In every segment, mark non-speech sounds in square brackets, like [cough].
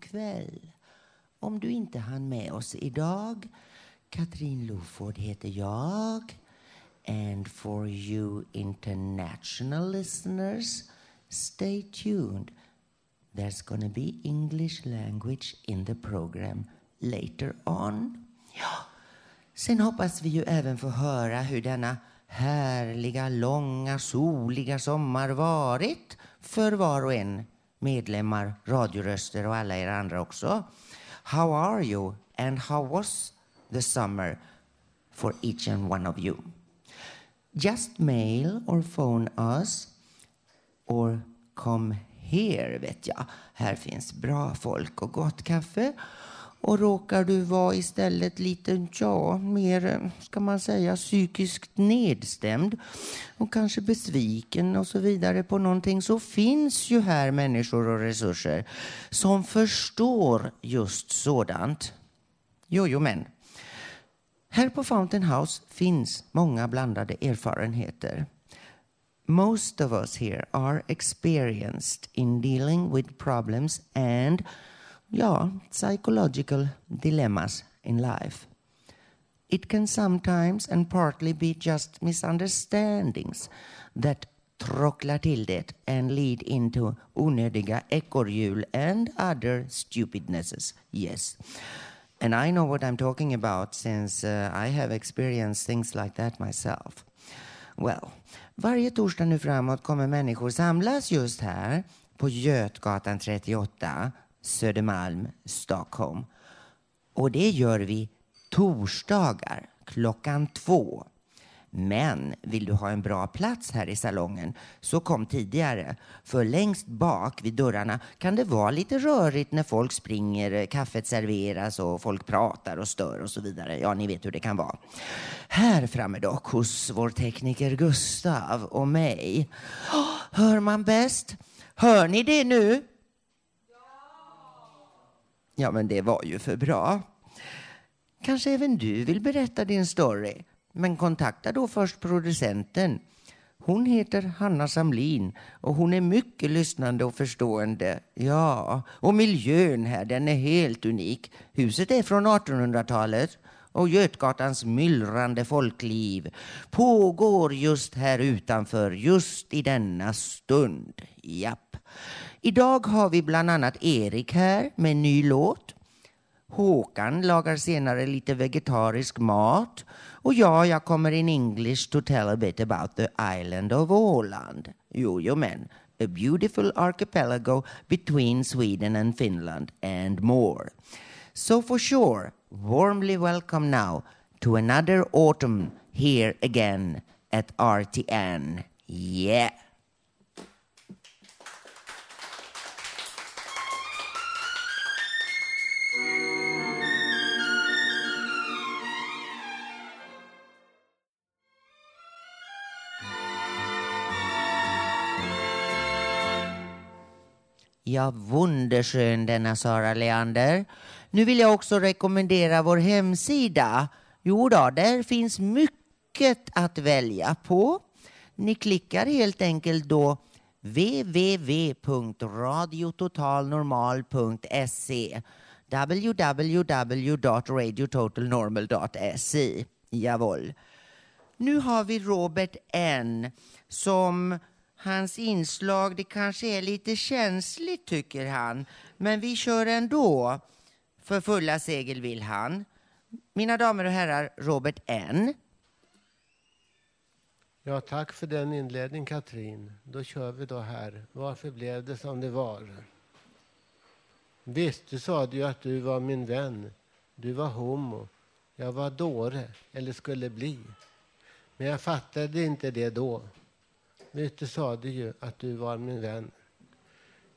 Kväll. Om du inte hann med oss idag, Katrin Loford heter jag. And for you international listeners, stay tuned. There's gonna be English language in the program later on. Ja. Sen hoppas vi ju även få höra hur denna härliga, långa, soliga sommar varit för var och en medlemmar, radioröster och alla er andra också. How are you and how was the summer for each and one of you? Just mail or phone us or come here, vet jag. Här finns bra folk och gott kaffe. Och råkar du vara istället lite, ja, mer, ska man säga, psykiskt nedstämd och kanske besviken och så vidare på någonting så finns ju här människor och resurser som förstår just sådant. Jojomen. Här på Fountain House finns många blandade erfarenheter. Most of us here are experienced in dealing with problems and yeah, psychological dilemmas in life. It can sometimes and partly be just misunderstandings that trocklar till det and lead into onödiga ekorrhjul and other stupidnesses. Yes. And I know what I'm talking about since uh, I have experienced things like that myself. Well, varje torsdag nu framåt kommer människor samlas just här på Götgatan 38 Södermalm, Stockholm. Och det gör vi torsdagar klockan två. Men vill du ha en bra plats här i salongen så kom tidigare. För längst bak vid dörrarna kan det vara lite rörigt när folk springer, kaffet serveras och folk pratar och stör och så vidare. Ja, ni vet hur det kan vara. Här framme dock hos vår tekniker Gustav och mig. hör man bäst? Hör ni det nu? Ja, men det var ju för bra. Kanske även du vill berätta din story. Men kontakta då först producenten. Hon heter Hanna Samlin och hon är mycket lyssnande och förstående. Ja, och miljön här, den är helt unik. Huset är från 1800-talet och Götgatans myllrande folkliv pågår just här utanför, just i denna stund. Japp. Idag har vi bland annat Erik här med en ny låt. Håkan lagar senare lite vegetarisk mat. Och jag, jag kommer in English to tell a bit about the island of Åland. Jo, jo men. A beautiful archipelago between Sweden and Finland and more. So for sure, warmly welcome now to another autumn here again at RTN. Yeah. Ja, wunderskön denna Sara Leander. Nu vill jag också rekommendera vår hemsida. Jo då, där finns mycket att välja på. Ni klickar helt enkelt då www.radiototalnormal.se www.radiototalnormal.se Jawohl. Nu har vi Robert N som Hans inslag det kanske är lite känsligt tycker han. Men vi kör ändå. För fulla segel vill han. Mina damer och herrar, Robert N. Ja, tack för den inledningen, Katrin. Då kör vi då här. Varför blev det som det var? Visst, du sa ju att du var min vän. Du var homo. Jag var dåre, eller skulle bli. Men jag fattade inte det då. Visst, du sa ju att du var min vän.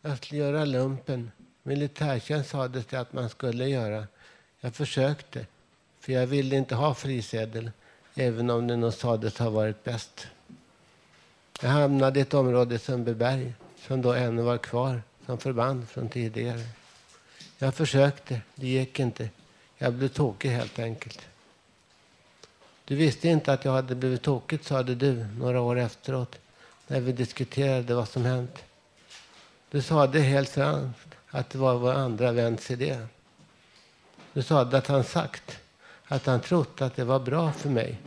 Jag skulle göra lumpen. Militärtjänst sades det att man skulle göra. Jag försökte, för jag ville inte ha frisedel även om det nog sades ha varit bäst. Jag hamnade i ett område i Sundbyberg som då ännu var kvar som förband från tidigare. Jag försökte, det gick inte. Jag blev tokig helt enkelt. Du visste inte att jag hade blivit tokig, sade du några år efteråt när vi diskuterade vad som hänt. Du sade helt franskt att det var vår andra väns idé. Du sade att han sagt att han trott att det var bra för mig.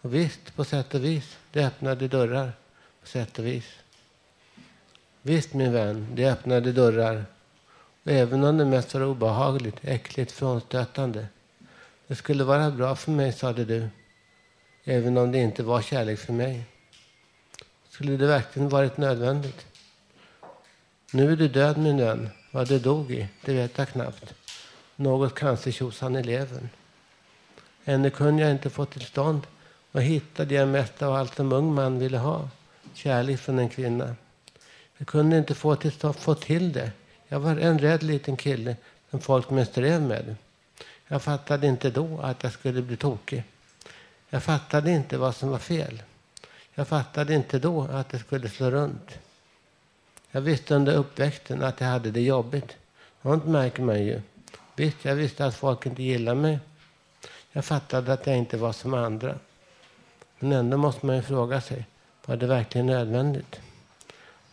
Och visst, på sätt och vis, det öppnade dörrar. På sätt och vis. Visst, min vän, det öppnade dörrar. Och även om det mest var obehagligt, äckligt, frånstötande. Det skulle vara bra för mig, sade du. Även om det inte var kärlek för mig. Skulle det verkligen varit nödvändigt? Nu är du död, min vän. Vad du dog i, det vet jag knappt. Något cancertjosan i levern. Ännu kunde jag inte få till stånd och hittade jag mest av allt som ung man ville ha. Kärlek från en kvinna. Jag kunde inte få till, få till det. Jag var en rädd liten kille som folk mest drev med. Jag fattade inte då att jag skulle bli tokig. Jag fattade inte vad som var fel. Jag fattade inte då att det skulle slå runt. Jag visste under uppväxten att jag hade det jobbigt. Sånt märker man ju. Visst, jag visste att folk inte gillade mig. Jag fattade att jag inte var som andra. Men ändå måste man ju fråga sig, var det verkligen nödvändigt?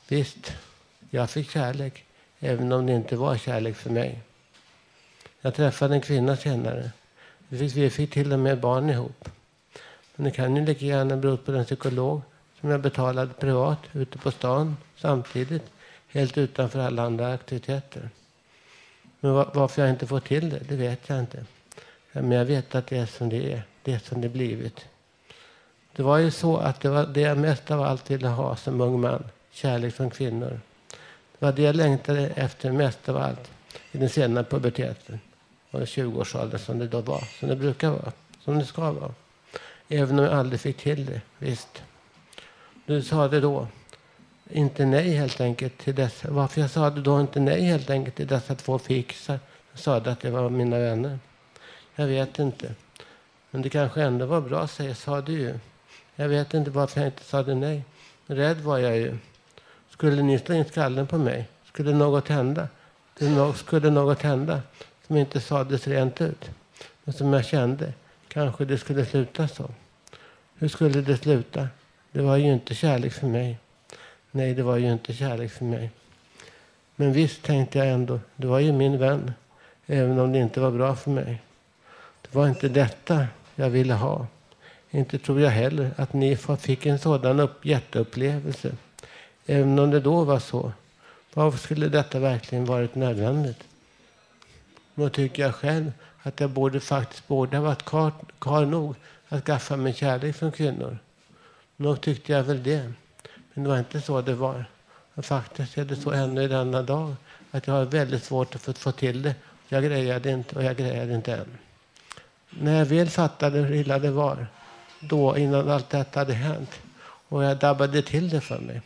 Visst, jag fick kärlek, även om det inte var kärlek för mig. Jag träffade en kvinna senare. Vi fick, vi fick till och med barn ihop. Men det kan ju lika gärna bero på den psykolog som jag betalade privat ute på stan samtidigt, helt utanför alla andra aktiviteter. Men varför jag inte får till det, det vet jag inte. Men jag vet att det är som det är. Det är som det blivit. Det var ju så att det var det jag mest av allt ville ha som ung man. Kärlek från kvinnor. Det var det jag längtade efter mest av allt i den sena puberteten. Och 20-årsåldern som det då var. Som det brukar vara. Som det ska vara. Även om jag aldrig fick till det. Visst. Du sa det då. Inte nej helt enkelt till dessa. Varför jag sa det då inte nej helt enkelt till dessa två fixar. Jag sa att det var mina vänner. Jag vet inte. Men det kanske ändå var bra, säger, sa du ju. Jag vet inte varför jag inte sa det nej. Rädd var jag ju. Skulle ni slå in skallen på mig? Skulle något hända? Skulle något hända som inte sades rent ut? Men som jag kände. Kanske det skulle sluta så. Hur skulle det sluta? Det var ju inte kärlek för mig. Nej, det var ju inte kärlek för mig. Men visst tänkte jag ändå, det var ju min vän. Även om det inte var bra för mig. Det var inte detta jag ville ha. Inte tror jag heller att ni fick en sådan upp, jätteupplevelse. Även om det då var så. Varför skulle detta verkligen varit nödvändigt? Då tycker jag själv att jag borde faktiskt borde ha varit karl nog att skaffa mig kärlek från kvinnor. Nog tyckte jag väl det. Men det var inte så det var. Och faktiskt är det så ännu i denna dag att jag har väldigt svårt att få, till det. Jag grejade inte och jag grejade inte än. När jag väl fattade hur illa det var, då innan allt detta hade hänt, och jag dabbade till det för mig.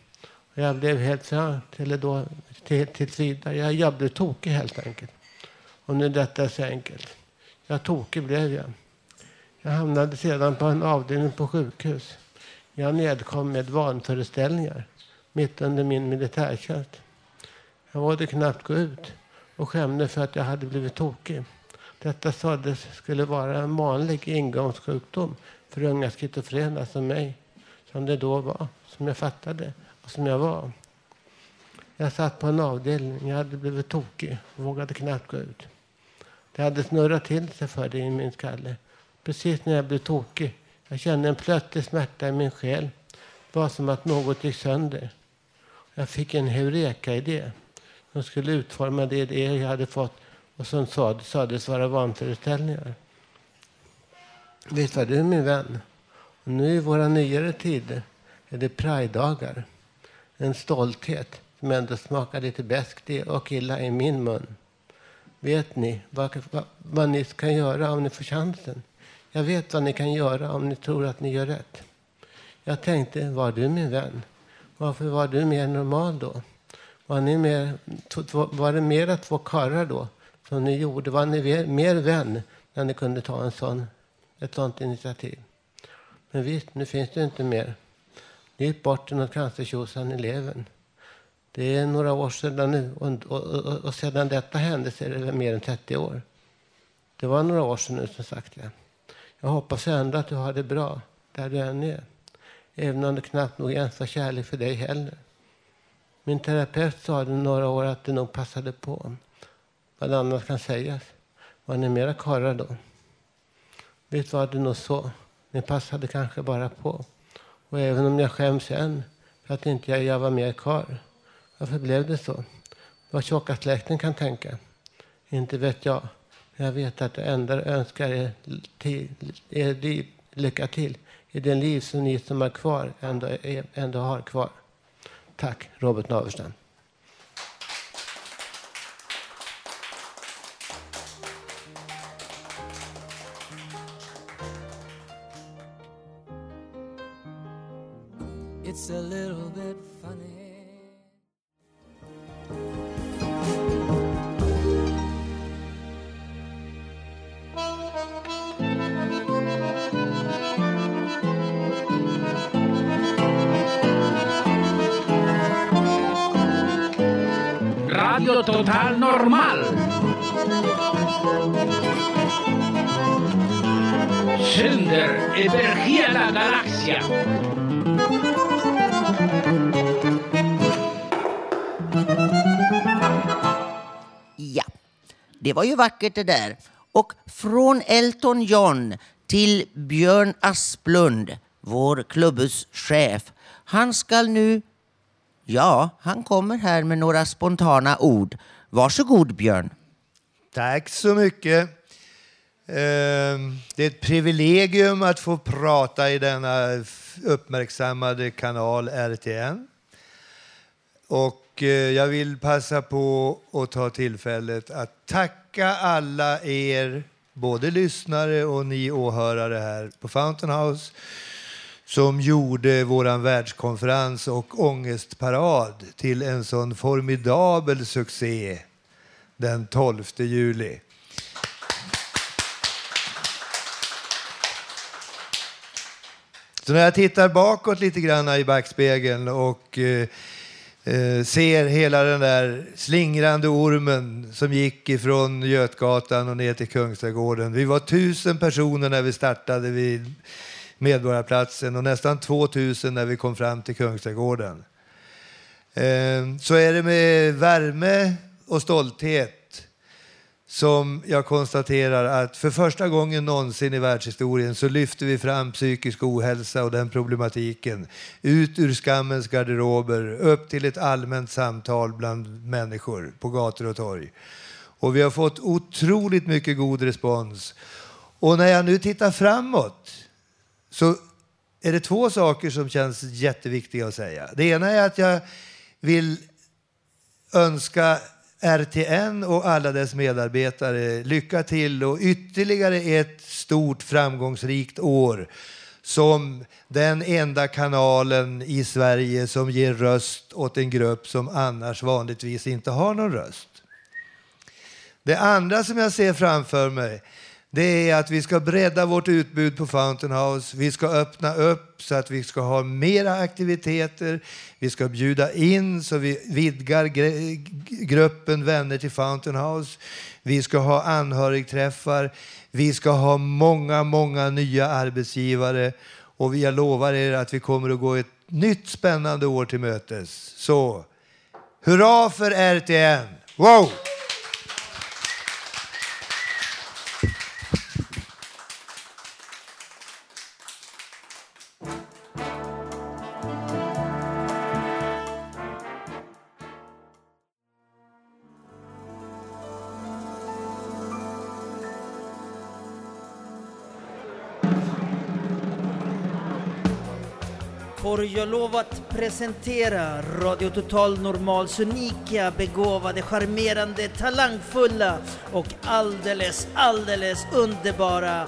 Och jag blev helt fram eller då till, tills vidare. Jag, jag blev tokig helt enkelt. Och nu detta är så enkelt. Jag tokig blev jag. Jag hamnade sedan på en avdelning på sjukhus. Jag nedkom med vanföreställningar mitt under min militärtjänst. Jag vågade knappt gå ut och skämde för att jag hade blivit tokig. Detta sades skulle vara en vanlig ingångssjukdom för unga schizofrena som mig, som det då var, som jag fattade och som jag var. Jag satt på en avdelning, jag hade blivit tokig och vågade knappt gå ut. Det hade snurrat till sig för det i min skalle. Precis när jag blev tokig. Jag kände en plötslig smärta i min själ. Det var som att något gick sönder. Jag fick en heureka-idé. De skulle utforma det idéer jag hade fått och som sades, sades vara vanföreställningar. Visst var du min vän? Och nu i våra nyare tider är det pride-dagar. En stolthet som ändå smakar lite beskt och illa i min mun. Vet ni vad, vad, vad ni kan göra om ni får chansen? Jag vet vad ni kan göra om ni tror att ni gör rätt. Jag tänkte, var du min vän? Varför var du mer normal då? Var, ni mer, var det mera två karlar då som ni gjorde? Var ni mer vän när ni kunde ta en sån, ett sånt initiativ? Men visst, nu finns det inte mer. Ni gick bort till något cancertjosan i levern. Det är några år sedan nu och, och, och, och sedan detta hände så är det mer än 30 år. Det var några år sedan nu som sagt. Ja. Jag hoppas ändå att du har det bra där du än är. Även om det knappt nog ens var kärlek för dig heller. Min terapeut sa det några år att det nog passade på. Vad annat kan sägas. Var ni mera karlar då? Visst var det nog så? Ni passade kanske bara på. Och även om jag skäms än för att inte jag, var mer karl. Varför blev det så? Vad tjocka släkten kan tänka. Inte vet jag. Jag vet att det enda jag önskar er, till, er liv, lycka till i det liv som ni som är kvar ändå, ändå har kvar. Tack, Robert Naverstam. Var ju vackert det där. Och från Elton John till Björn Asplund, vår klubbhuschef. Han skall nu... Ja, han kommer här med några spontana ord. Varsågod Björn. Tack så mycket. Ehm, det är ett privilegium att få prata i denna uppmärksammade kanal RTN. Och och eh, jag vill passa på att ta tillfället att tacka alla er, både lyssnare och ni åhörare här på Fountain House, som gjorde vår världskonferens och ångestparad till en sån formidabel succé den 12 juli. Så när jag tittar bakåt lite grann i backspegeln och eh, Eh, ser hela den där slingrande ormen som gick ifrån Götgatan och ner till Kungsträdgården. Vi var tusen personer när vi startade vid Medborgarplatsen och nästan 2000 när vi kom fram till Kungsträdgården. Eh, så är det med värme och stolthet som jag konstaterar att för första gången någonsin i världshistorien så lyfter vi fram psykisk ohälsa och den problematiken ut ur skammens garderober upp till ett allmänt samtal bland människor på gator och torg. Och vi har fått otroligt mycket god respons. Och när jag nu tittar framåt så är det två saker som känns jätteviktiga att säga. Det ena är att jag vill önska RTN och alla dess medarbetare lycka till och ytterligare ett stort framgångsrikt år som den enda kanalen i Sverige som ger röst åt en grupp som annars vanligtvis inte har någon röst. Det andra som jag ser framför mig det är att vi ska bredda vårt utbud på Fountain House. Vi ska öppna upp så att vi ska ha mera aktiviteter. Vi ska bjuda in så vi vidgar gruppen vänner till Fountain House. Vi ska ha anhörigträffar. Vi ska ha många, många nya arbetsgivare. Och jag lovar er att vi kommer att gå ett nytt spännande år till mötes. Så, hurra för RTN! Wow! Jag lov att presentera Radio Total Normals unika, begåvade, charmerande, talangfulla och alldeles, alldeles underbara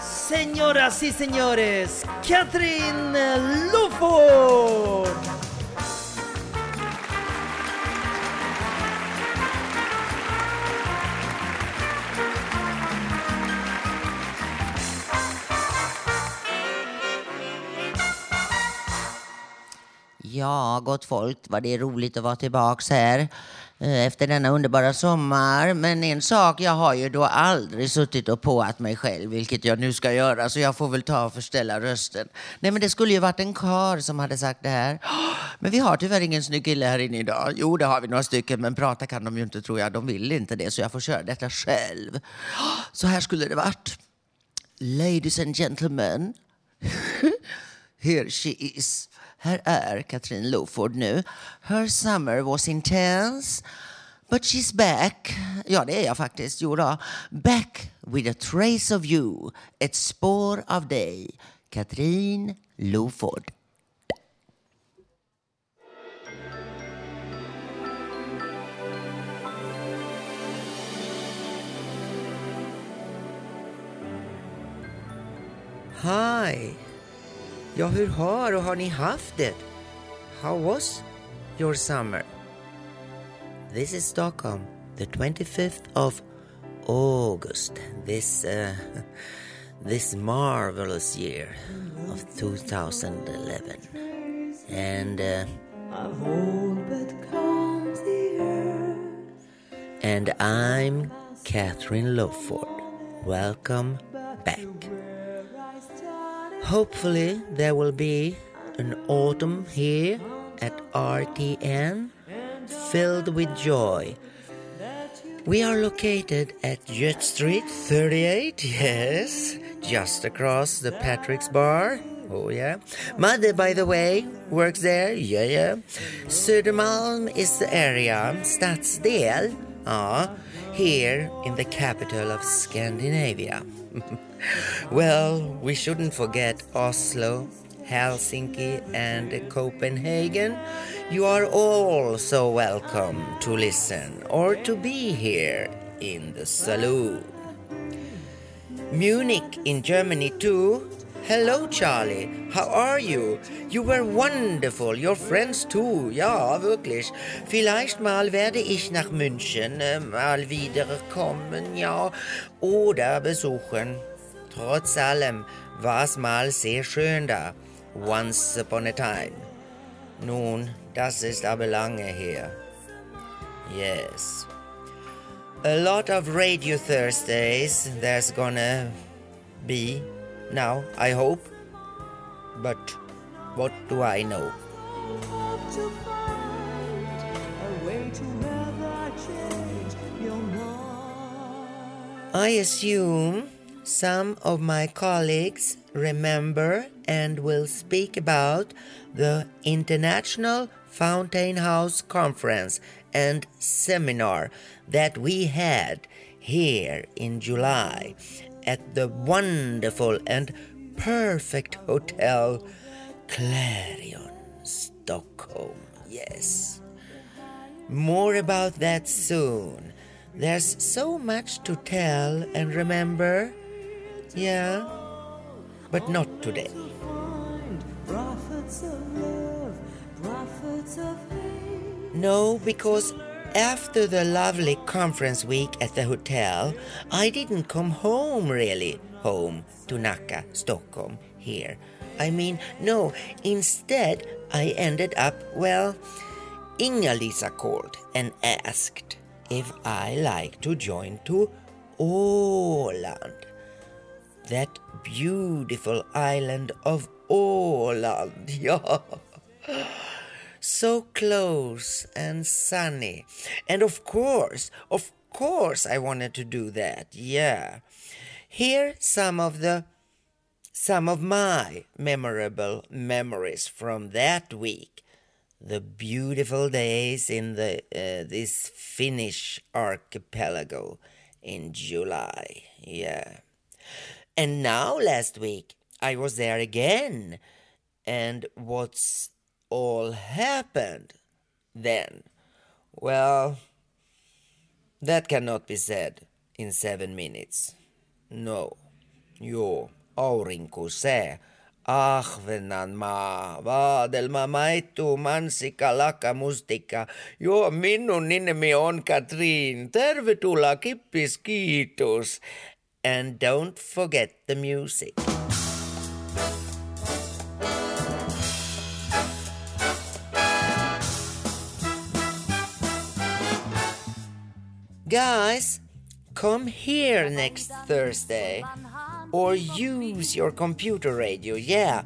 Señoras y señores, Katrin Loford! Ja, gott folk, vad det är roligt att vara tillbaks här eh, efter denna underbara sommar. Men en sak, jag har ju då aldrig suttit och påat mig själv, vilket jag nu ska göra, så jag får väl ta och förställa rösten. Nej, men det skulle ju varit en kar som hade sagt det här. [gasps] Men vi har tyvärr ingen snygg kille här inne idag. Jo, det har vi några stycken, men prata kan de ju inte tror jag. De vill inte det, så jag får köra detta själv. [gasps] Så här skulle det varit. Ladies and gentlemen. [laughs] Here she is. Här är Katrin Loford nu. Her summer was intense. But she's back. Ja, det är jag faktiskt. Jo då. Back with a trace of you. Ett spår av dig. Katrin Loford. Hi. Ja, hur har och har ni haft det? How was your summer? This is Stockholm, the 25th of August, this uh, [laughs] this marvelous year of 2011. And uh, and I'm Catherine Lowford. Welcome back. Hopefully, there will be an autumn here at RTN filled with joy. We are located at Jet Street 38, yes, just across the Patrick's Bar. Oh, yeah. Mother, by the way, works there. Yeah, yeah. Södermalm is the area. Stadsdel. Ah, here in the capital of Scandinavia. Well, we shouldn't forget Oslo, Helsinki, and Copenhagen. You are all so welcome to listen or to be here in the saloon. Munich in Germany too. Hello Charlie, how are you? You were wonderful, your friends too. Ja, wirklich. Vielleicht mal werde ich nach München äh, mal wiederkommen, ja, oder besuchen. Trotz allem war's mal sehr schön da. Once upon a time. Nun, das ist aber lange her. Yes. A lot of Radio Thursdays there's gonna be now, I hope. But what do I know? I assume some of my colleagues remember and will speak about the International Fountain House Conference and Seminar that we had here in July at the wonderful and perfect hotel Clarion, Stockholm. Yes. More about that soon. There's so much to tell and remember. Yeah, but not today. No, because after the lovely conference week at the hotel, I didn't come home really, home to Nacka, Stockholm, here. I mean, no, instead, I ended up, well, Inga-Lisa called and asked if I like to join to Åland. That beautiful island of Åland, [laughs] yeah. So close and sunny. And of course, of course, I wanted to do that, yeah. Here some of the some of my memorable memories from that week. The beautiful days in the uh, this Finnish archipelago in July. Yeah. And now last week I was there again And what's all happened then? Well, that cannot be said in seven minutes. No. Jo, aurinkosää. Ahvenanmaa, vaadelma, maittu, mansikka, lakka, mustikka. Joo, minun nimeni on Katriin. Tervetuloa, kippis, kiitos. And don't forget the music. Guys, come here next Thursday. Or use your computer radio, yeah.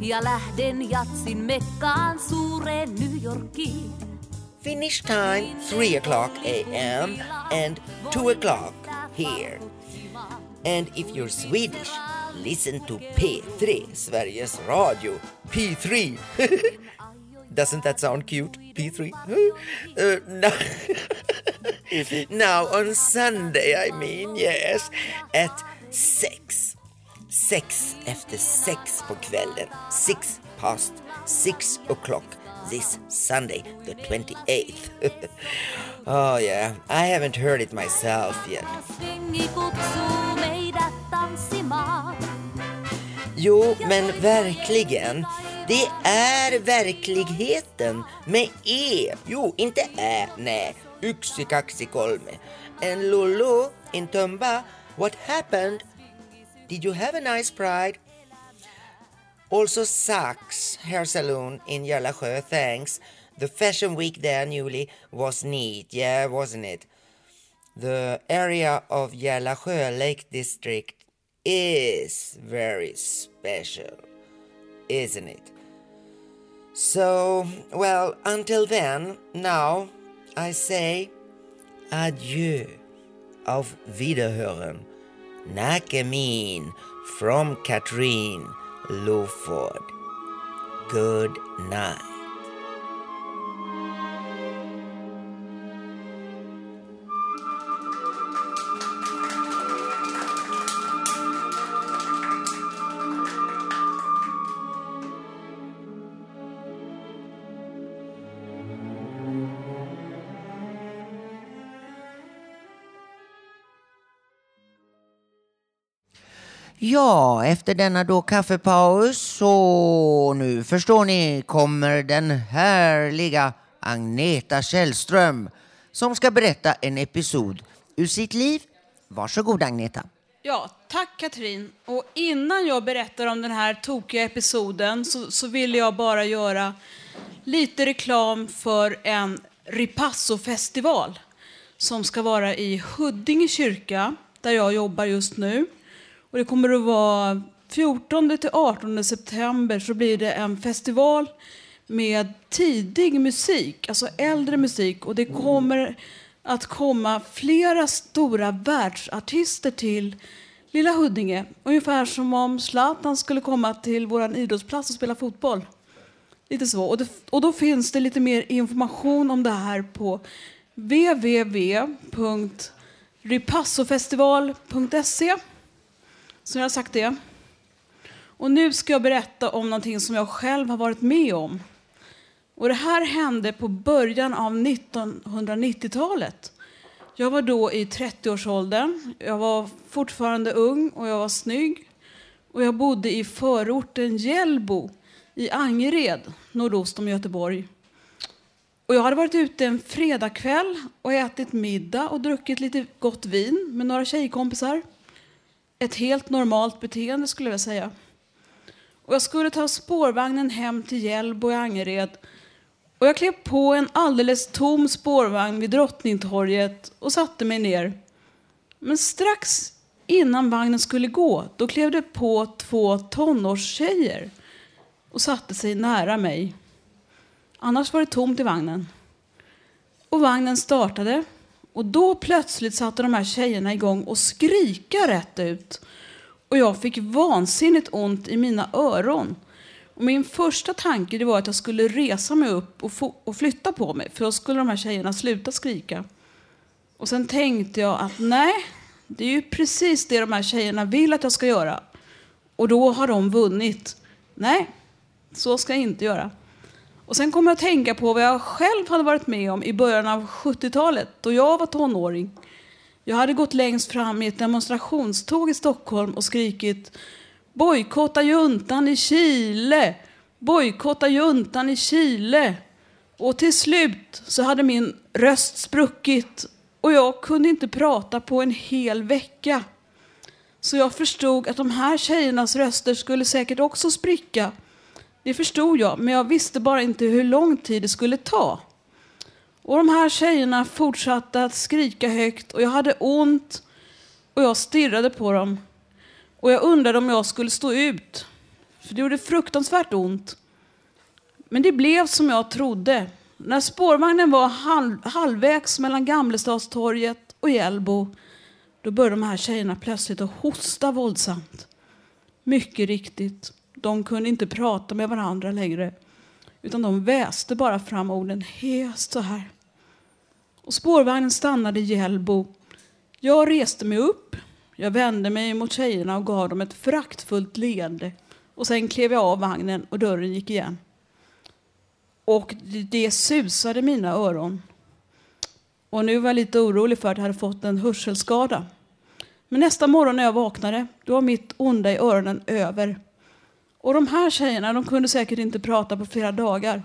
Ja lähden jatsin mekkaan suureen New Yorkiin. Finish time 3 o'clock a.m. and 2 o'clock here. And if you're Swedish, listen to P3, Sveriges Radio. P3. [laughs] Doesn't that sound cute? P3? [laughs] Uh, no. [laughs] now on Sunday, I mean, yes, at sex. Sex efter sex på kvällen. Six past six o'clock this Sunday, the 28th. [laughs] oh, yeah, I haven't heard it myself yet. Svingi kutsuu meidät tanssimaan. Jo, men verkligen. Det är verkligheten med E. Jo, inte Ä, nej. Yksi, kaksi, kolme. And Lulu in Tumba, what happened? Did you have a nice pride? Also Saks hair salon in Järlasjö, thanks. The fashion week there newly was neat, yeah, wasn't it? The area of Järlasjö Lake District is very special, isn't it? So, well, until then, now I say adieu. Auf Wiederhören. Nakamin from Katrin Loford. Good night. Ja, efter denna då kaffepaus så nu förstår ni kommer den härliga Agneta Källström som ska berätta en episod ur sitt liv. Varsågod Agneta. Ja, tack Katrin. Och innan jag berättar om den här tokiga episoden så, så vill jag bara göra lite reklam för en Ripasso-festival som ska vara i Huddinge kyrka där jag jobbar just nu. Och det kommer att vara 14 till 18 september så blir det en festival med tidig musik, alltså äldre musik. Och det kommer att komma flera stora världsartister till lilla Huddinge. Ungefär som om Zlatan skulle komma till vår idrottsplats och spela fotboll. Lite så. Och, det, och då finns det lite mer information om det här på www.ripassofestival.se. Så jag har sagt det. Och nu ska jag berätta om någonting som jag själv har varit med om. Och det här hände på början av 1990-talet. Jag var då i 30-årsåldern. Jag var fortfarande ung och jag var snygg. Och jag bodde i förorten Hjällbo i Angered, nordost om Göteborg. Och jag hade varit ute en fredagkväll och ätit middag och druckit lite gott vin med några tjejkompisar. Ett helt normalt beteende skulle jag säga. Och jag skulle ta spårvagnen hem till Hjällbo i Angered och jag klev på en alldeles tom spårvagn vid Drottningtorget och satte mig ner. Men strax innan vagnen skulle gå, då klev det på två tonårstjejer och satte sig nära mig. Annars var det tomt i vagnen. Och vagnen startade och då plötsligt satte de här tjejerna igång och skrika rätt ut. Och jag fick vansinnigt ont i mina öron. Och min första tanke det var att jag skulle resa mig upp och, och flytta på mig, för då skulle de här tjejerna sluta skrika. Och sen tänkte jag att nej, det är ju precis det de här tjejerna vill att jag ska göra. Och då har de vunnit. Nej, Så ska jag inte göra. Och sen kommer jag att tänka på vad jag själv hade varit med om i början av 70-talet då jag var tonåring. Jag hade gått längst fram i ett demonstrationståg i Stockholm och skrikit Bojkotta juntan i Chile! Bojkotta juntan i Chile! Och till slut så hade min röst spruckit och jag kunde inte prata på en hel vecka. Så jag förstod att de här tjejernas röster skulle säkert också spricka. Det förstod jag, men jag visste bara inte hur lång tid det skulle ta. Och de här tjejerna fortsatte att skrika högt och jag hade ont och jag stirrade på dem. Och jag undrade om jag skulle stå ut, för det gjorde fruktansvärt ont. Men det blev som jag trodde. När spårvagnen var halv, halvvägs mellan Gamlestadstorget och Hjällbo då började de här tjejerna plötsligt att hosta våldsamt. Mycket riktigt, de kunde inte prata med varandra längre utan de väste bara fram orden hest så här. Och spårvagnen stannade i Hjällbo. Jag reste mig upp, jag vände mig mot tjejerna och gav dem ett föraktfullt leende. Och sen klev jag av vagnen och dörren gick igen. Och det susade mina öron. Och nu var jag lite orolig för att jag hade fått en hörselskada. Men nästa morgon när jag vaknade, då var mitt onda i öronen över. Och de här tjejerna, de kunde säkert inte prata på flera dagar.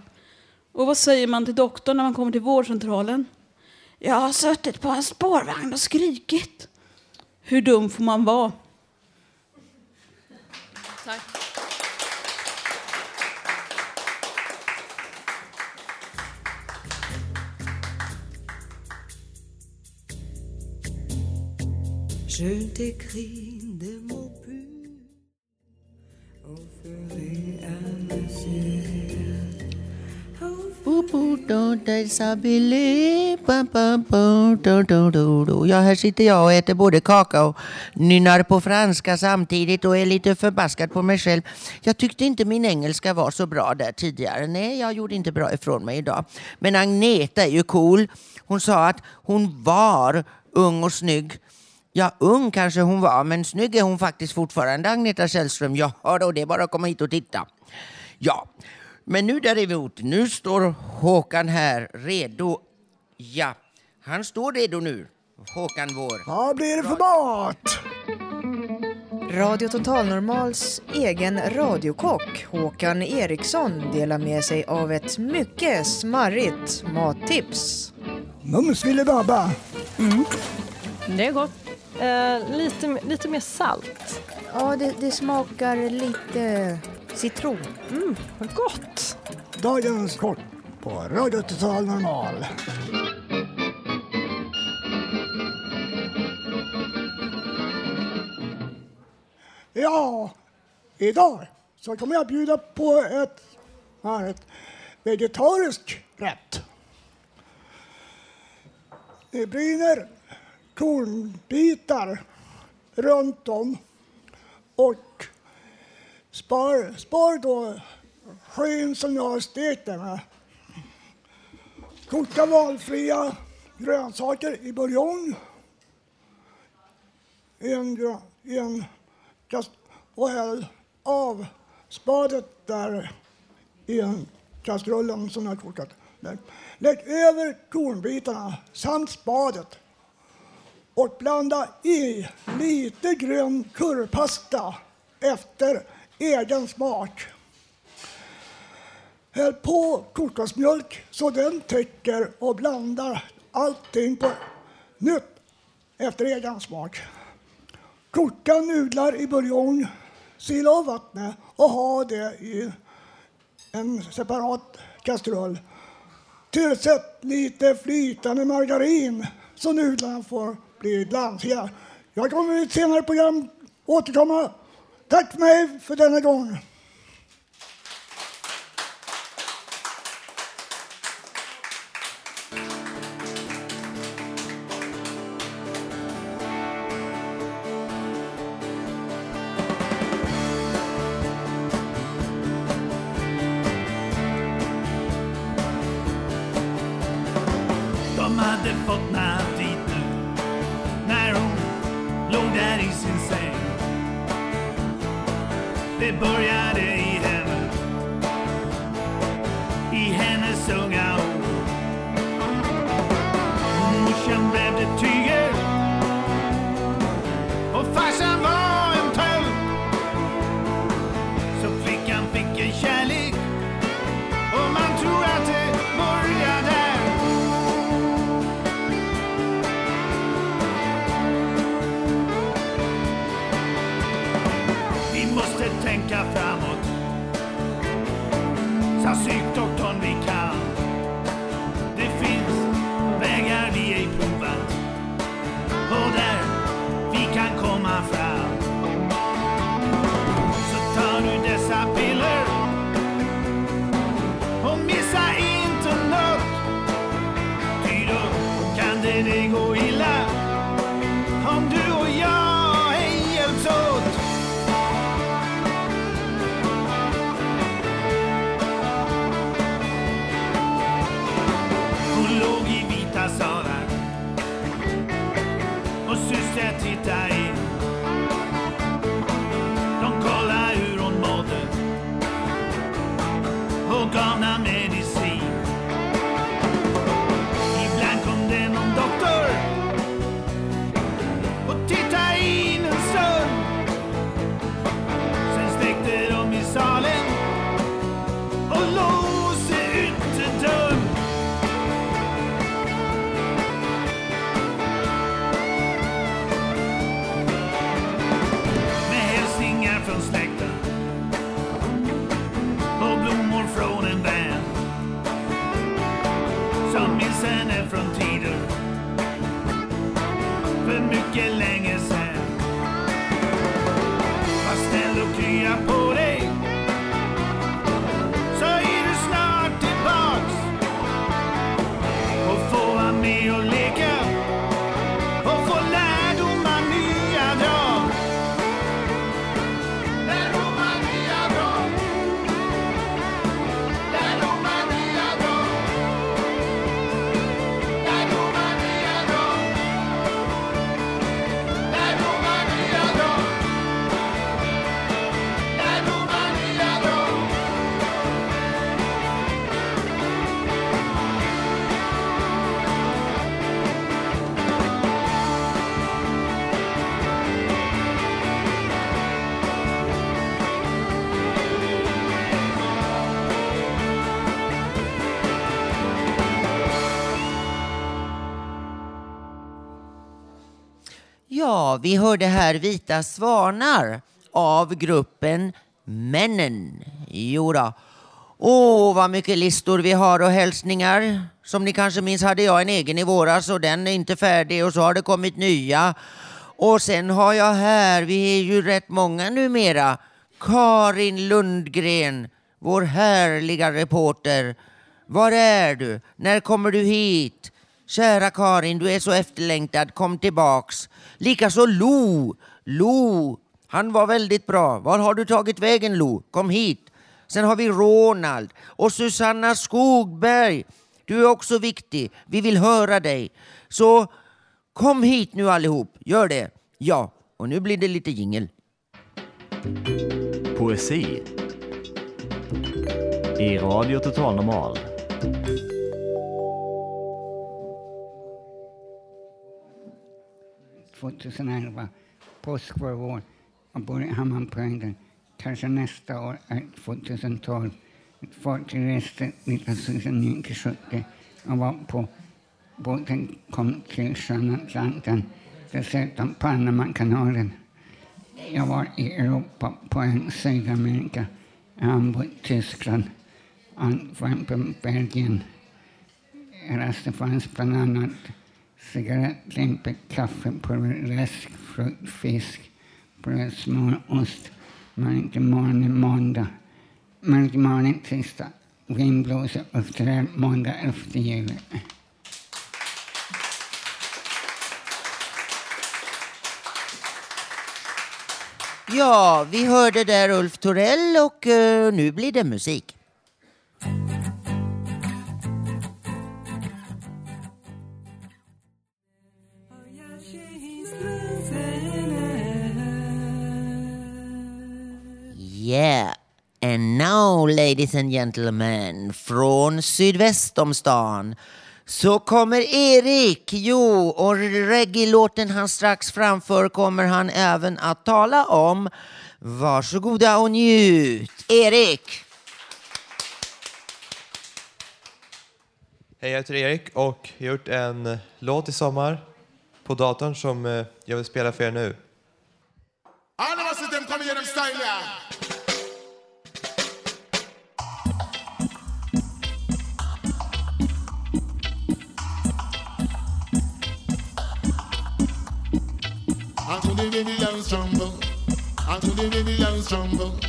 Och vad säger man till doktorn när man kommer till vårdcentralen? Jag har suttit på en spårvagn och skrikit. Hur dum får man vara? Tack. Je t'écris Ja, här sitter jag och äter både kaka och nynnar på franska samtidigt och är lite förbaskad på mig själv. Jag tyckte inte min engelska var så bra där tidigare. Nej, jag gjorde inte bra ifrån mig idag. Men Agneta är ju cool. Hon sa att hon var ung och snygg. Ja, ung kanske hon var, men snygg är hon faktiskt fortfarande, Agneta Källström. Ja, då, det är bara att komma hit och titta. Ja, men nu däremot, nu står Håkan här redo. Ja, han står redo nu. Håkan vår. Vad blir det för mat? Radio Total Normals egen radiokock Håkan Eriksson delar med sig av ett mycket smarrigt mattips. Mums filibabba. Mm. Det är gott. Eh, lite, lite mer salt. Ja, det, det smakar lite citron. Mm, vad gott. Dagens kort på Radio Total Normal. Ja, idag så kommer jag bjuda på ett, här, ett vegetariskt rätt. Det brinner kornbitar runt om och spar, spar då skyn som jag har stekt den med. Koka valfria grönsaker i buljong. En, en kast och häll av spadet där i en kastrullen som jag har kokat. Lägg över kornbitarna samt spadet och blanda i lite grön currypasta efter egen smak. Häll på kokosmjölk så den täcker och blandar allting på nytt efter egen smak. Koka nudlar i buljong, sila av vattnet och ha det i en separat kastrull. Tillsätt lite flytande margarin så nudlarna får bli glansiga. Jag kommer i ett senare program återkomma. Tack för mig för denna gång. Vi hörde här Vita svanar av gruppen Männen. Jodå. Åh, vad mycket listor vi har och hälsningar. Som ni kanske minns hade jag en egen i våras och den är inte färdig och så har det kommit nya. Och sen har jag här, vi är ju rätt många numera, Karin Lundgren, vår härliga reporter. Var är du? När kommer du hit? Kära Karin, du är så efterlängtad. Kom tillbaks. Likaså Lo. Lo, han var väldigt bra. Var har du tagit vägen Lo? Kom hit. Sen har vi Ronald och Susanna Skogberg. Du är också viktig. Vi vill höra dig. Så kom hit nu allihop. Gör det. Ja, och nu blir det lite jingel. Poesi i Radio Total Normal. Påsk var vår och bor i Hammarpöjden. Kanske nästa år är 2012. Ett fartyg reste 1970 och var på båten kom till sjön Atlanten, dessutom Panamakanalen. Jag var i Europa, på en Sydamerika, Hamburg, Tyskland, Antwerpen, Belgien. Jag reste fanns bland annat cigarettlimpor, kaffepulver, läsk, frukt, fisk, bröd, smör, ost, mörkmåne måndag, mörkmåne tisdag, vinblåsor, öfträd måndag efter jul. Ja, vi hörde där Ulf Torell och uh, nu blir det musik. Ladies and gentlemen, från sydväst om stan så kommer Erik. Jo, och reggae-låten han strax framför kommer han även att tala om. Varsågoda och njut. Erik! Hej, jag heter Erik och jag har gjort en låt i sommar på datorn som eh, jag vill spela för er nu. All of us them come here, them style, and to the Vivian's tremble, and to the Vivian's tremble.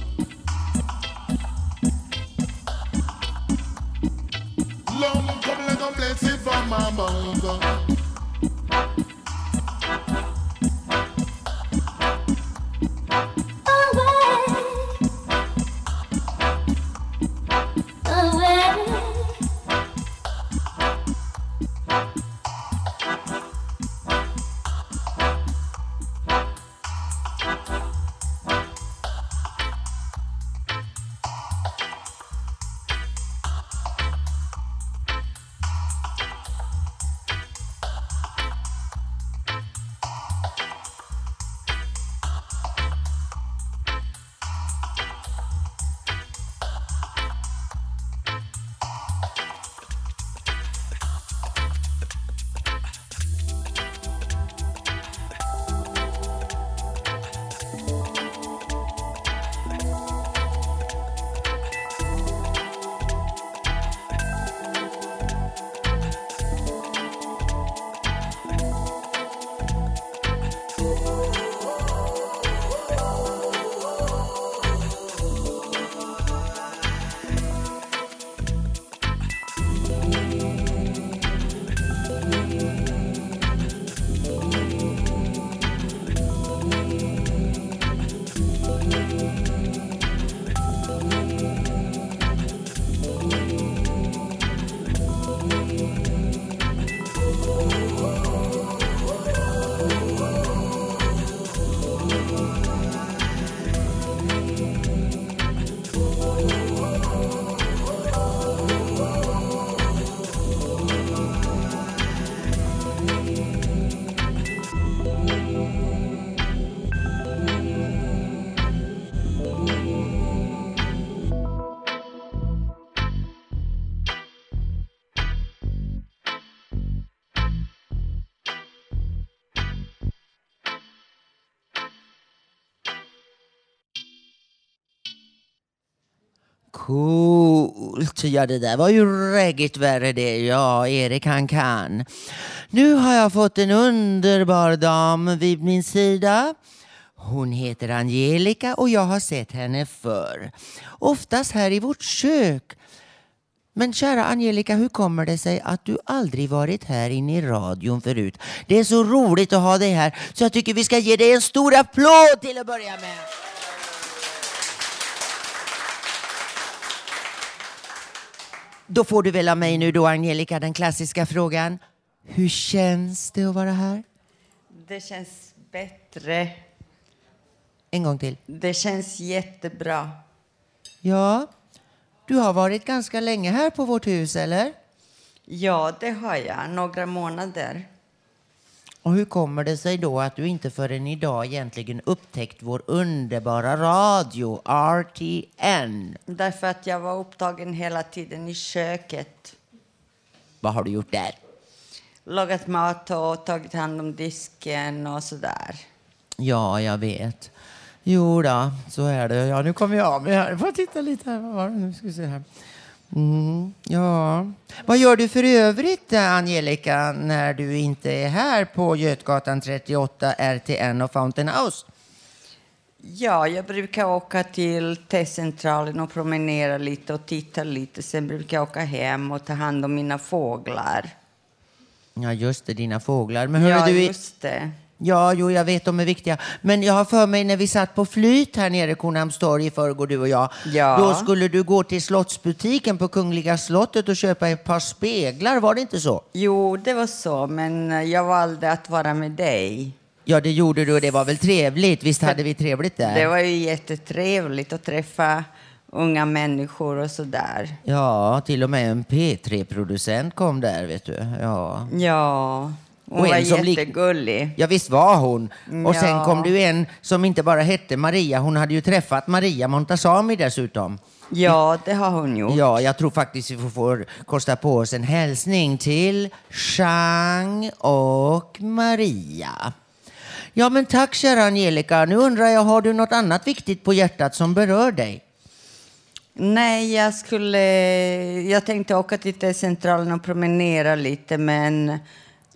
Long, come, let go, bless from my bumble. Coolt. Ja, det där var ju reggigt värre det. Ja, Erik han kan. Nu har jag fått en underbar dam vid min sida. Hon heter Angelica och jag har sett henne förr. Oftast här i vårt kök. Men kära Angelica, hur kommer det sig att du aldrig varit här inne i radion förut? Det är så roligt att ha dig här så jag tycker vi ska ge dig en stor applåd till att börja med. Då får du väl av mig nu då, Angelica, den klassiska frågan. Hur känns det att vara här? Det känns bättre. En gång till. Det känns jättebra. Ja, du har varit ganska länge här på vårt hus, eller? Ja, det har jag. Några månader. Och hur kommer det sig då att du inte förrän idag egentligen upptäckt vår underbara radio, RTN? Därför att jag var upptagen hela tiden i köket. Vad har du gjort där? Lagat mat och tagit hand om disken och sådär. Ja, jag vet. Jo då, så är det. Ja, nu kommer jag av mig här. Får titta lite här? Vad var det nu? Ska vi se här. Mm, ja. Vad gör du för övrigt, Angelica, när du inte är här på Götgatan 38, RTN och Fountain House? Ja, jag brukar åka till T-centralen och promenera lite och titta lite. Sen brukar jag åka hem och ta hand om mina fåglar. Ja, just det, dina fåglar. Men hörru, ja, du, just det. Ja, jo, jag vet de är viktiga. Men jag har för mig när vi satt på flyt här nere i Kornhamnstorg i förrgår, du och jag. Ja. Då skulle du gå till slottsbutiken på Kungliga slottet och köpa ett par speglar, var det inte så? Jo, det var så, men jag valde att vara med dig. Ja, det gjorde du och det var väl trevligt. Visst hade vi trevligt där? Det var ju jättetrevligt att träffa unga människor och sådär. Ja, till och med en P3-producent kom där, vet du. Ja. Ja, hon Och var en som jättegullig. Ja, visst var hon. Och sen Ja. kom det ju en som inte bara hette Maria, hon hade ju träffat Maria Montazami dessutom. Ja, det har hon gjort. Ja, jag tror faktiskt vi får, får kosta på oss en hälsning till Chang och Maria. Ja, men tack kära Angelica. Nu undrar jag, har du något annat viktigt på hjärtat som berör dig? Nej, jag skulle... Jag tänkte åka till T-centralen och promenera lite, men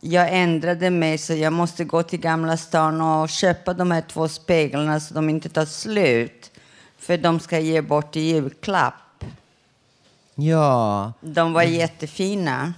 jag ändrade mig så jag måste gå till Gamla stan och köpa de här två speglarna så de inte tar slut. För de ska ge bort i julklapp. Ja. De var jättefina.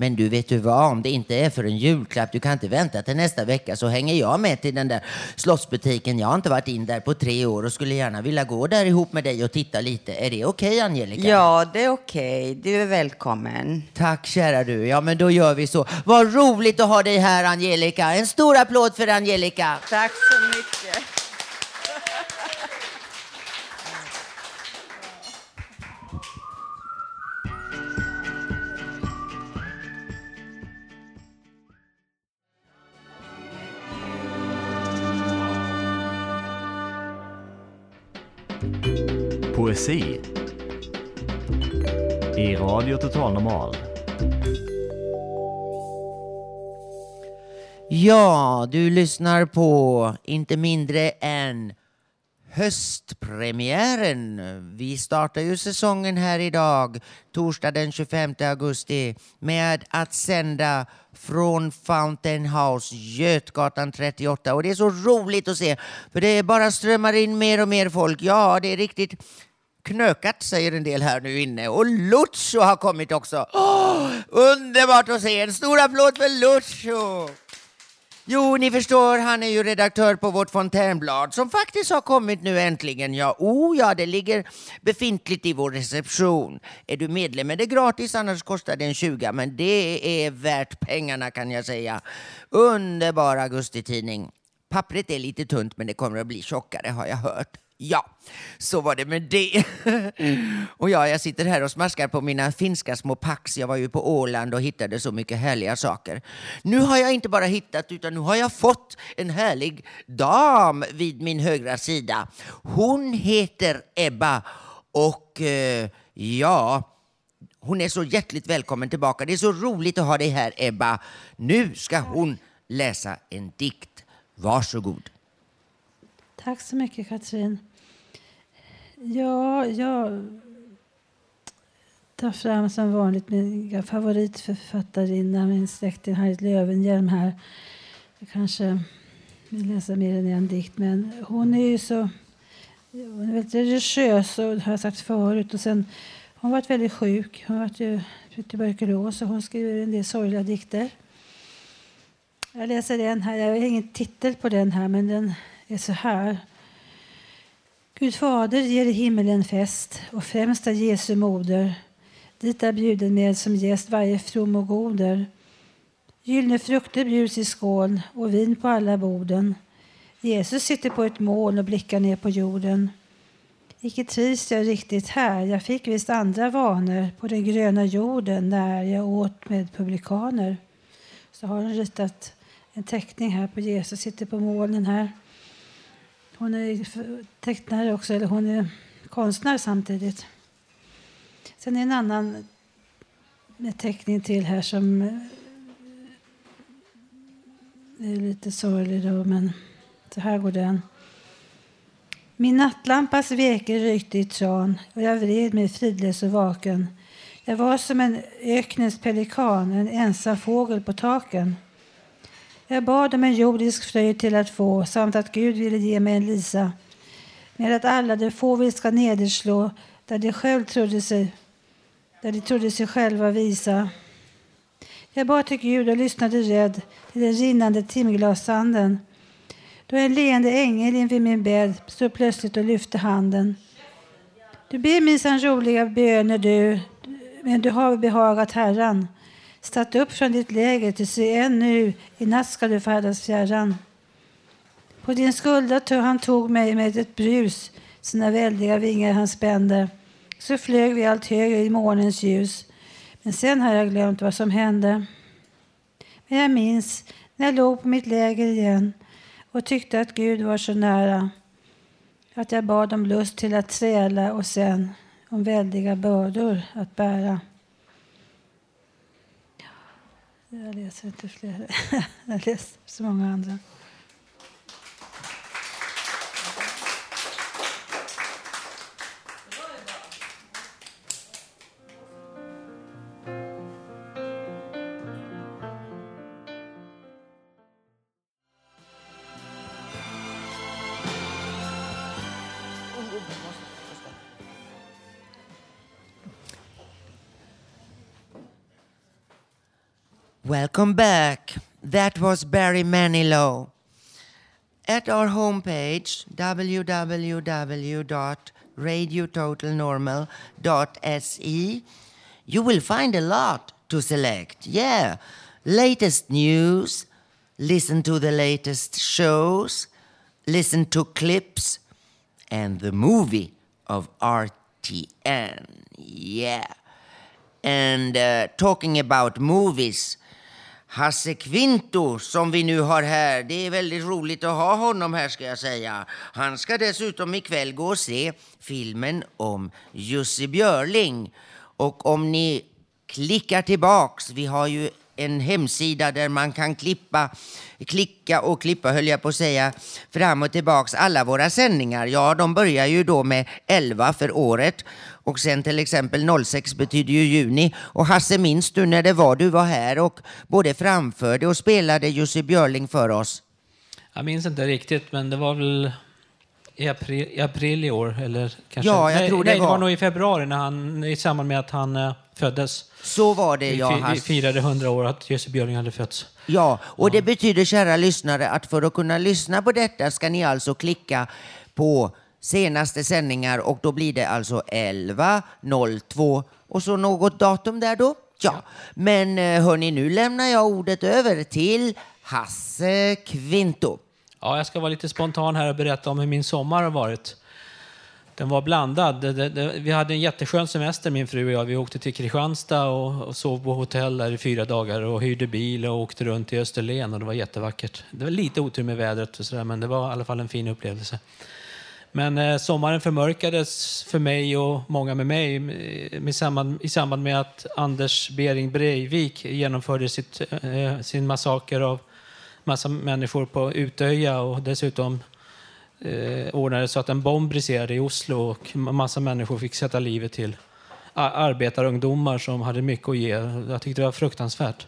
Men du, vet du vad? Om det inte är för en julklapp, du kan inte vänta till nästa vecka, så hänger jag med till den där slottsbutiken. Jag har inte varit in där på tre år och skulle gärna vilja gå där ihop med dig och titta lite. Är det okej, Angelica? Ja, det är okej. Du är välkommen. Tack kära du. Ja, men då gör vi så. Vad roligt att ha dig här, Angelica. En stor applåd för Angelica. Tack så mycket. Poesi i Radio Total Normal. Ja, du lyssnar på inte mindre än höstpremiären. Vi startar ju säsongen här idag, torsdag den 25 augusti, med att sända från Fountain House, Götgatan 38. Och det är så roligt att se, för det bara strömmar in mer och mer folk. Ja, det är riktigt knökat, säger en del här nu inne. Och Lucio har kommit också. Åh, underbart att se! En stor applåd för Lucio! Jo, ni förstår, han är ju redaktör på vårt fontänblad som faktiskt har kommit nu äntligen. Ja, oh ja, det ligger befintligt i vår reception. Är du medlem är det gratis, annars kostar det en 20, men det är värt pengarna kan jag säga. Underbar augustitidning. Pappret är lite tunt, men det kommer att bli tjockare har jag hört. Ja, så var det med det. och ja, jag sitter här och smaskar på mina finska små pax. Jag var ju på Åland och hittade så mycket härliga saker. Nu har jag inte bara hittat, utan nu har jag fått en härlig dam vid min högra sida. Hon heter Ebba och eh, ja, hon är så hjärtligt välkommen tillbaka. Det är så roligt att ha dig här, Ebba. Nu ska hon läsa en dikt. Varsågod. Tack så mycket, Katrin. Ja, jag tar fram som vanligt min favoritförfattarinna, min släkting Harriet Löwenhjelm här. Jag kanske vill läsa mer än en dikt, men hon är ju så hon är väldigt religiös, och det har jag sagt förut. Och sen, hon har varit väldigt sjuk. Hon har varit ju tuberkulos och hon skriver en del sorgliga dikter. Jag läser en här. Jag har ingen titel på den här, men den är så här. Gud fader ger i himmelen fest och främst är Jesu moder. Dit är bjuden med som gäst varje from och goder. Gyllene frukter bjuds i skål och vin på alla borden. Jesus sitter på ett moln och blickar ner på jorden. Icke trivs jag riktigt här, jag fick visst andra vanor på den gröna jorden när jag åt med publikaner. Så har hon ritat en teckning här på Jesus sitter på molnen här. Hon är tecknare också, eller hon är konstnär samtidigt. Sen är en annan med teckning till här som eh, är lite sorglig då, men så här går den. Min nattlampas veke rykte i tran och jag vred mig fridlös och vaken. Jag var som en öknens pelikan, en ensam fågel på taken. Jag bad om en jordisk fröjd till att få samt att Gud ville ge mig en Lisa med att alla de fåvil ska nederslå där de själv trodde sig där de trodde sig själva visa. Jag bad till Gud och lyssnade rädd till den rinnande timglassanden då en leende ängel invid min bädd stod plötsligt och lyfte handen. Du ber minsann roliga böner du, men du har behagat Herran. Statt upp från ditt läger, till se än nu i natt ska du färdas fjärran. På din skulda tog han tog mig med ett brus, sina väldiga vingar han spände så flög vi allt högre i månens ljus. Men sen har jag glömt vad som hände. Men jag minns när jag låg på mitt läger igen och tyckte att Gud var så nära att jag bad om lust till att träla och sen om väldiga bördor att bära. Jag läser inte fler. [laughs] Jag läser så många andra. Welcome back. That was Barry Manilow. At our homepage, www.radiototalnormal.se, you will find a lot to select. Yeah, latest news, listen to the latest shows, listen to clips, and the movie of RTN. Yeah. And uh, talking about movies, Hasse Kvinto som vi nu har här. Det är väldigt roligt att ha honom här ska jag säga. Han ska dessutom ikväll gå och se filmen om Jussi Björling. Och om ni klickar tillbaks, vi har ju en hemsida där man kan klippa, klicka och klippa höll jag på att säga, fram och tillbaks alla våra sändningar. Ja, de börjar ju då med 11 för året och sen till exempel 06 betyder ju juni. Och Hasse, minns du när det var du var här och både framförde och spelade Jussi Björling för oss? Jag minns inte riktigt, men det var väl i april i, april i år. Eller kanske, Ja, jag nej, tror det nej, det var. var nog i februari när han, i samband med att han eh, föddes. Så var det, vi, ja, vi Hasse. firade 100 år att Jussi Björling hade fötts. Ja, och det betyder kära lyssnare att för att kunna lyssna på detta ska ni alltså klicka på senaste sändningar och då blir det alltså 11.02 och så något datum där då. Ja, men eh, hörni, nu lämnar jag ordet över till Hasse Kvinto. Ja, jag ska vara lite spontan här och berätta om hur min sommar har varit. Den var blandad. Vi hade en jätteskön semester min fru och jag. Vi åkte till Kristianstad och, och sov på hotell där i fyra dagar och hyrde bil och åkte runt i Österlen och det var jättevackert. Det var lite otur med vädret och sådär, men det var i alla fall en fin upplevelse. Men eh, sommaren förmörkades för mig och många med mig eh, med samband, i samband med att Anders Bering Breivik genomförde sitt, eh, sin massaker av massa människor på Utöja och dessutom eh, ordnade så att en bomb briserade i Oslo och en massa människor fick sätta livet till. Arbetarungdomar som hade mycket att ge. Jag tyckte det var fruktansvärt.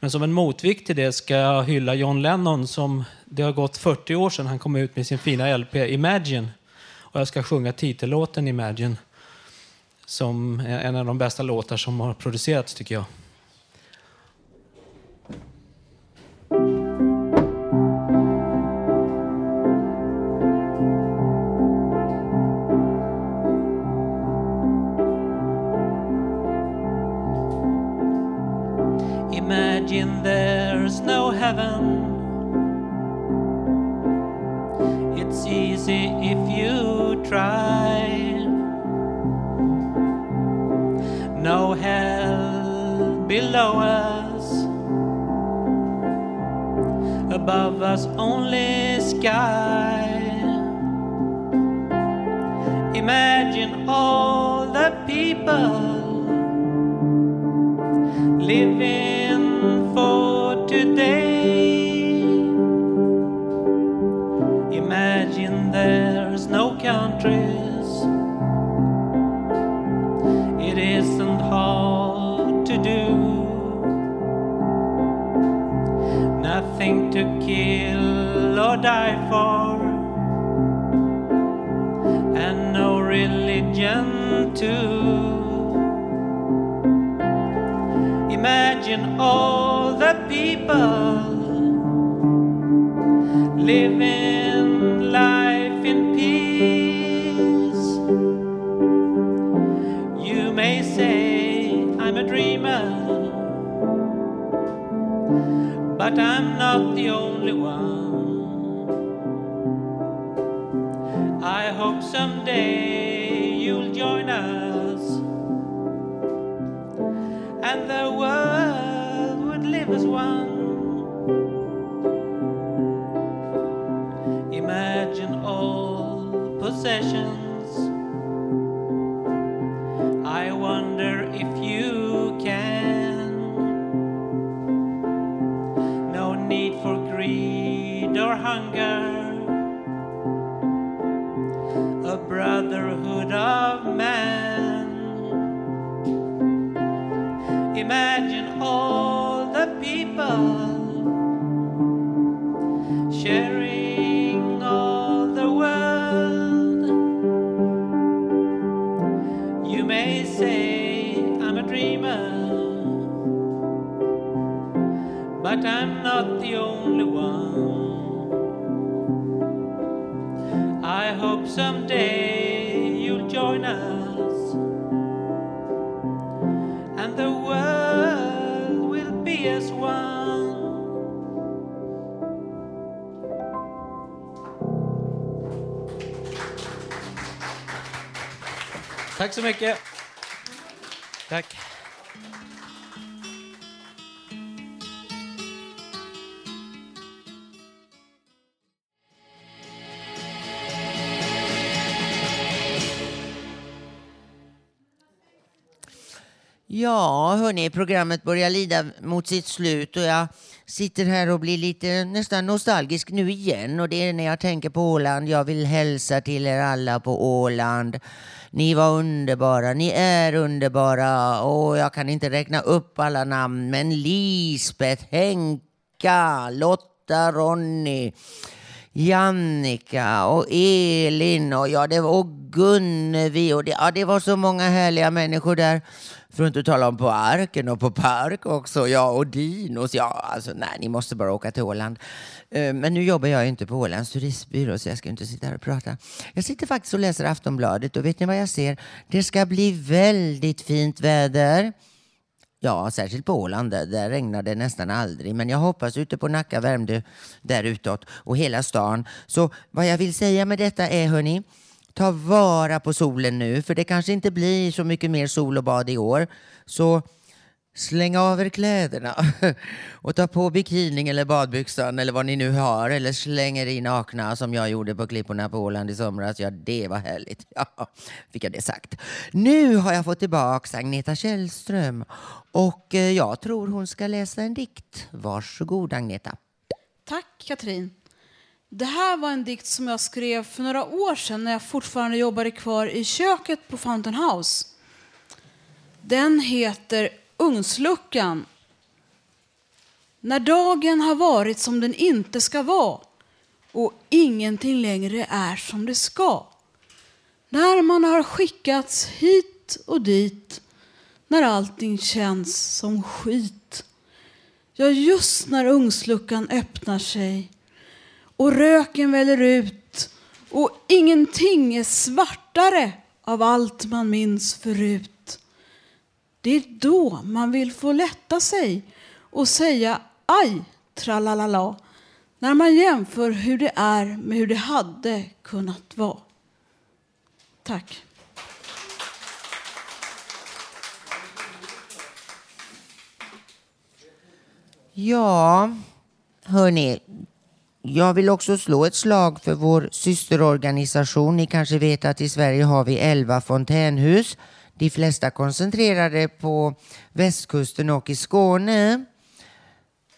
Men som en motvikt till det ska jag hylla John Lennon som det har gått 40 år sedan han kom ut med sin fina LP Imagine. Och jag ska sjunga titellåten Imagine som är en av de bästa låtar som har producerats tycker jag. Below us. Above us, only sky. Imagine all the people to kill not the only one. I hope someday you'll join us and the world would live as one. Imagine all possessions. But I'm not the only one. I hope someday you'll join us, and the world will be as one. Tack så mycket. Ja, hörni, programmet börjar lida mot sitt slut och jag sitter här och blir lite nästan nostalgisk nu igen och det är när jag tänker på Åland. Jag vill hälsa till er alla på Åland. Ni var underbara, ni är underbara och jag kan inte räkna upp alla namn men Lisbeth, Henka, Lotta, Ronny, Jannika och Elin och, ja, det var, och Gunnevi och det, ja, det var så många härliga människor där. För att inte tala om på Arken och på Park också. Ja, och Dinos. Ja, alltså nej, ni måste bara åka till Åland. Eh, men nu jobbar jag ju inte på Ålands turistbyrå så jag ska inte sitta här och prata. Jag sitter faktiskt och läser Aftonbladet och vet ni vad jag ser? Det ska bli väldigt fint väder. Ja, särskilt på Åland. Där, där regnar det nästan aldrig. Men jag hoppas ute på Nacka, Värmdö, där utåt och hela stan. Så vad jag vill säga med detta är, hörni, ta vara på solen nu. För det kanske inte blir så mycket mer sol och bad i år. Så släng av er kläderna [laughs] och ta på bikinin eller badbyxan eller vad ni nu har. Eller släng er i nakna som jag gjorde på klipporna på Åland i somras. Ja, det var härligt. [laughs] Ja, fick jag det sagt. Nu har jag fått tillbaka Agneta Källström och eh, jag tror hon ska läsa en dikt. Varsågod Agneta. Tack Katrin. Det här var en dikt som jag skrev för några år sedan när jag fortfarande jobbade kvar i köket på Fountain House. Den heter Ugnsluckan. När dagen har varit som den inte ska vara och ingenting längre är som det ska. När man har skickats hit och dit när allting känns som skit. Ja, just när ugnsluckan öppnar sig och röken väller ut och ingenting är svartare av allt man minns förut. Det är då man vill få lätta sig och säga aj, tralalala, när man jämför hur det är med hur det hade kunnat vara. Tack. Ja, hörni. Jag vill också slå ett slag för vår systerorganisation. Ni kanske vet att i Sverige har vi 11 fontänhus. De flesta koncentrerade på västkusten och i Skåne.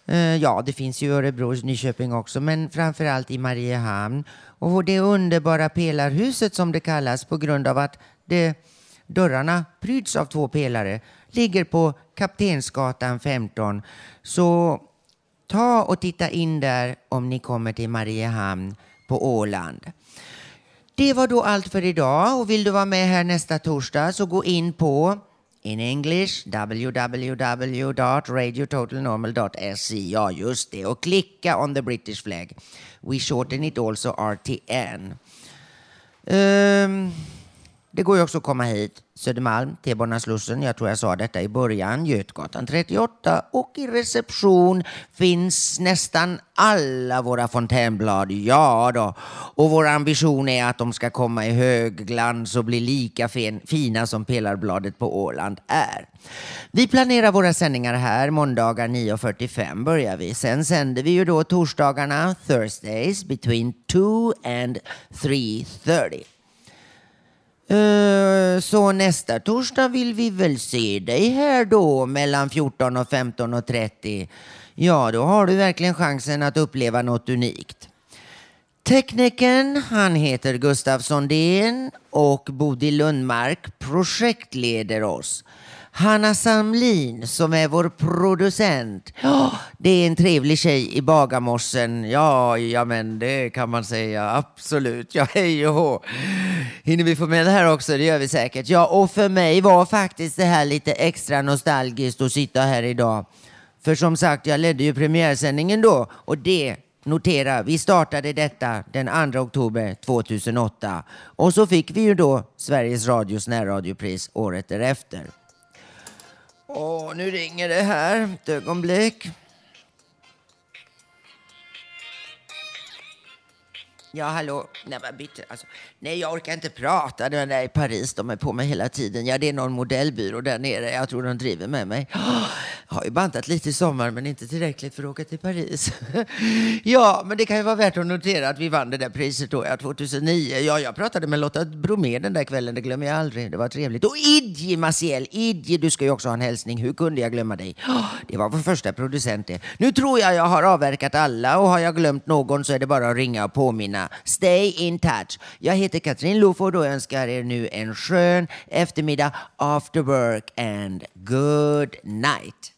Eh, ja, det finns ju i Örebro och Nyköping också, men framför allt i Mariehamn. Och det underbara pelarhuset som det kallas på grund av att det, dörrarna pryds av två pelare ligger på Kaptensgatan 15. Så ta och titta in där om ni kommer till Mariehamn på Åland. Det var då allt för idag och vill du vara med här nästa torsdag så gå in på in English www.radiototalnormal.se Ja, just det. Och klicka on the British flag. We shorten it also RTN. Um, ehm, det går ju också att komma hit. Södermalm, T-banan Slussen, jag tror jag sa detta i början, Götgatan 38 och i reception finns nästan alla våra fontänblad. Ja då. Och vår ambition är att de ska komma i högglans och bli lika fin, fina som pelarbladet på Åland är. Vi planerar våra sändningar här. Måndagar 9.45 börjar vi. Sen sänder vi ju då torsdagarna, Thursdays, between 2 and 3.30. Eh, så nästa torsdag vill vi väl se dig här då mellan 14 och 15 och 30. Ja, då har du verkligen chansen att uppleva något unikt. Teknikern, han heter Gustav Sondén och Bodil Lundmark projektleder oss. Hanna Samlin som är vår producent. Ja, det är en trevlig tjej i Bagarmossen. Ja, ja men det kan man säga. Absolut. Ja, hej och hå. Hinner vi få med det här också? Det gör vi säkert. Ja, och för mig var faktiskt det här lite extra nostalgiskt att sitta här idag. För som sagt, jag ledde ju premiärsändningen då och det Notera, vi startade detta den 2 oktober 2008 och så fick vi ju då Sveriges Radios närradiopris året därefter. Åh, nu ringer det här. Ett ögonblick. Ja, hallå. Nej, men bitte, alltså. Nej, jag orkar inte prata. Det där i Paris, de är på mig hela tiden. Ja, det är någon modellbyrå där nere. Jag tror de driver med mig. Jag [gasps] har ju bantat lite i sommar, men inte tillräckligt för att åka till Paris. [laughs] ja, men det kan ju vara värt att notera att vi vann det där priset då, ja, 2009. Ja, jag pratade med Lotta Bromé den där kvällen, det glömmer jag aldrig. Det var trevligt. Och Idje Maciel, Idje, du ska ju också ha en hälsning. Hur kunde jag glömma dig? [gasps] Det var vår första producent det. Nu tror jag jag har avverkat alla och har jag glömt någon så är det bara att ringa och påminna. Stay in touch. Jag heter Katrin Loford och önskar er nu en skön eftermiddag after work and good night.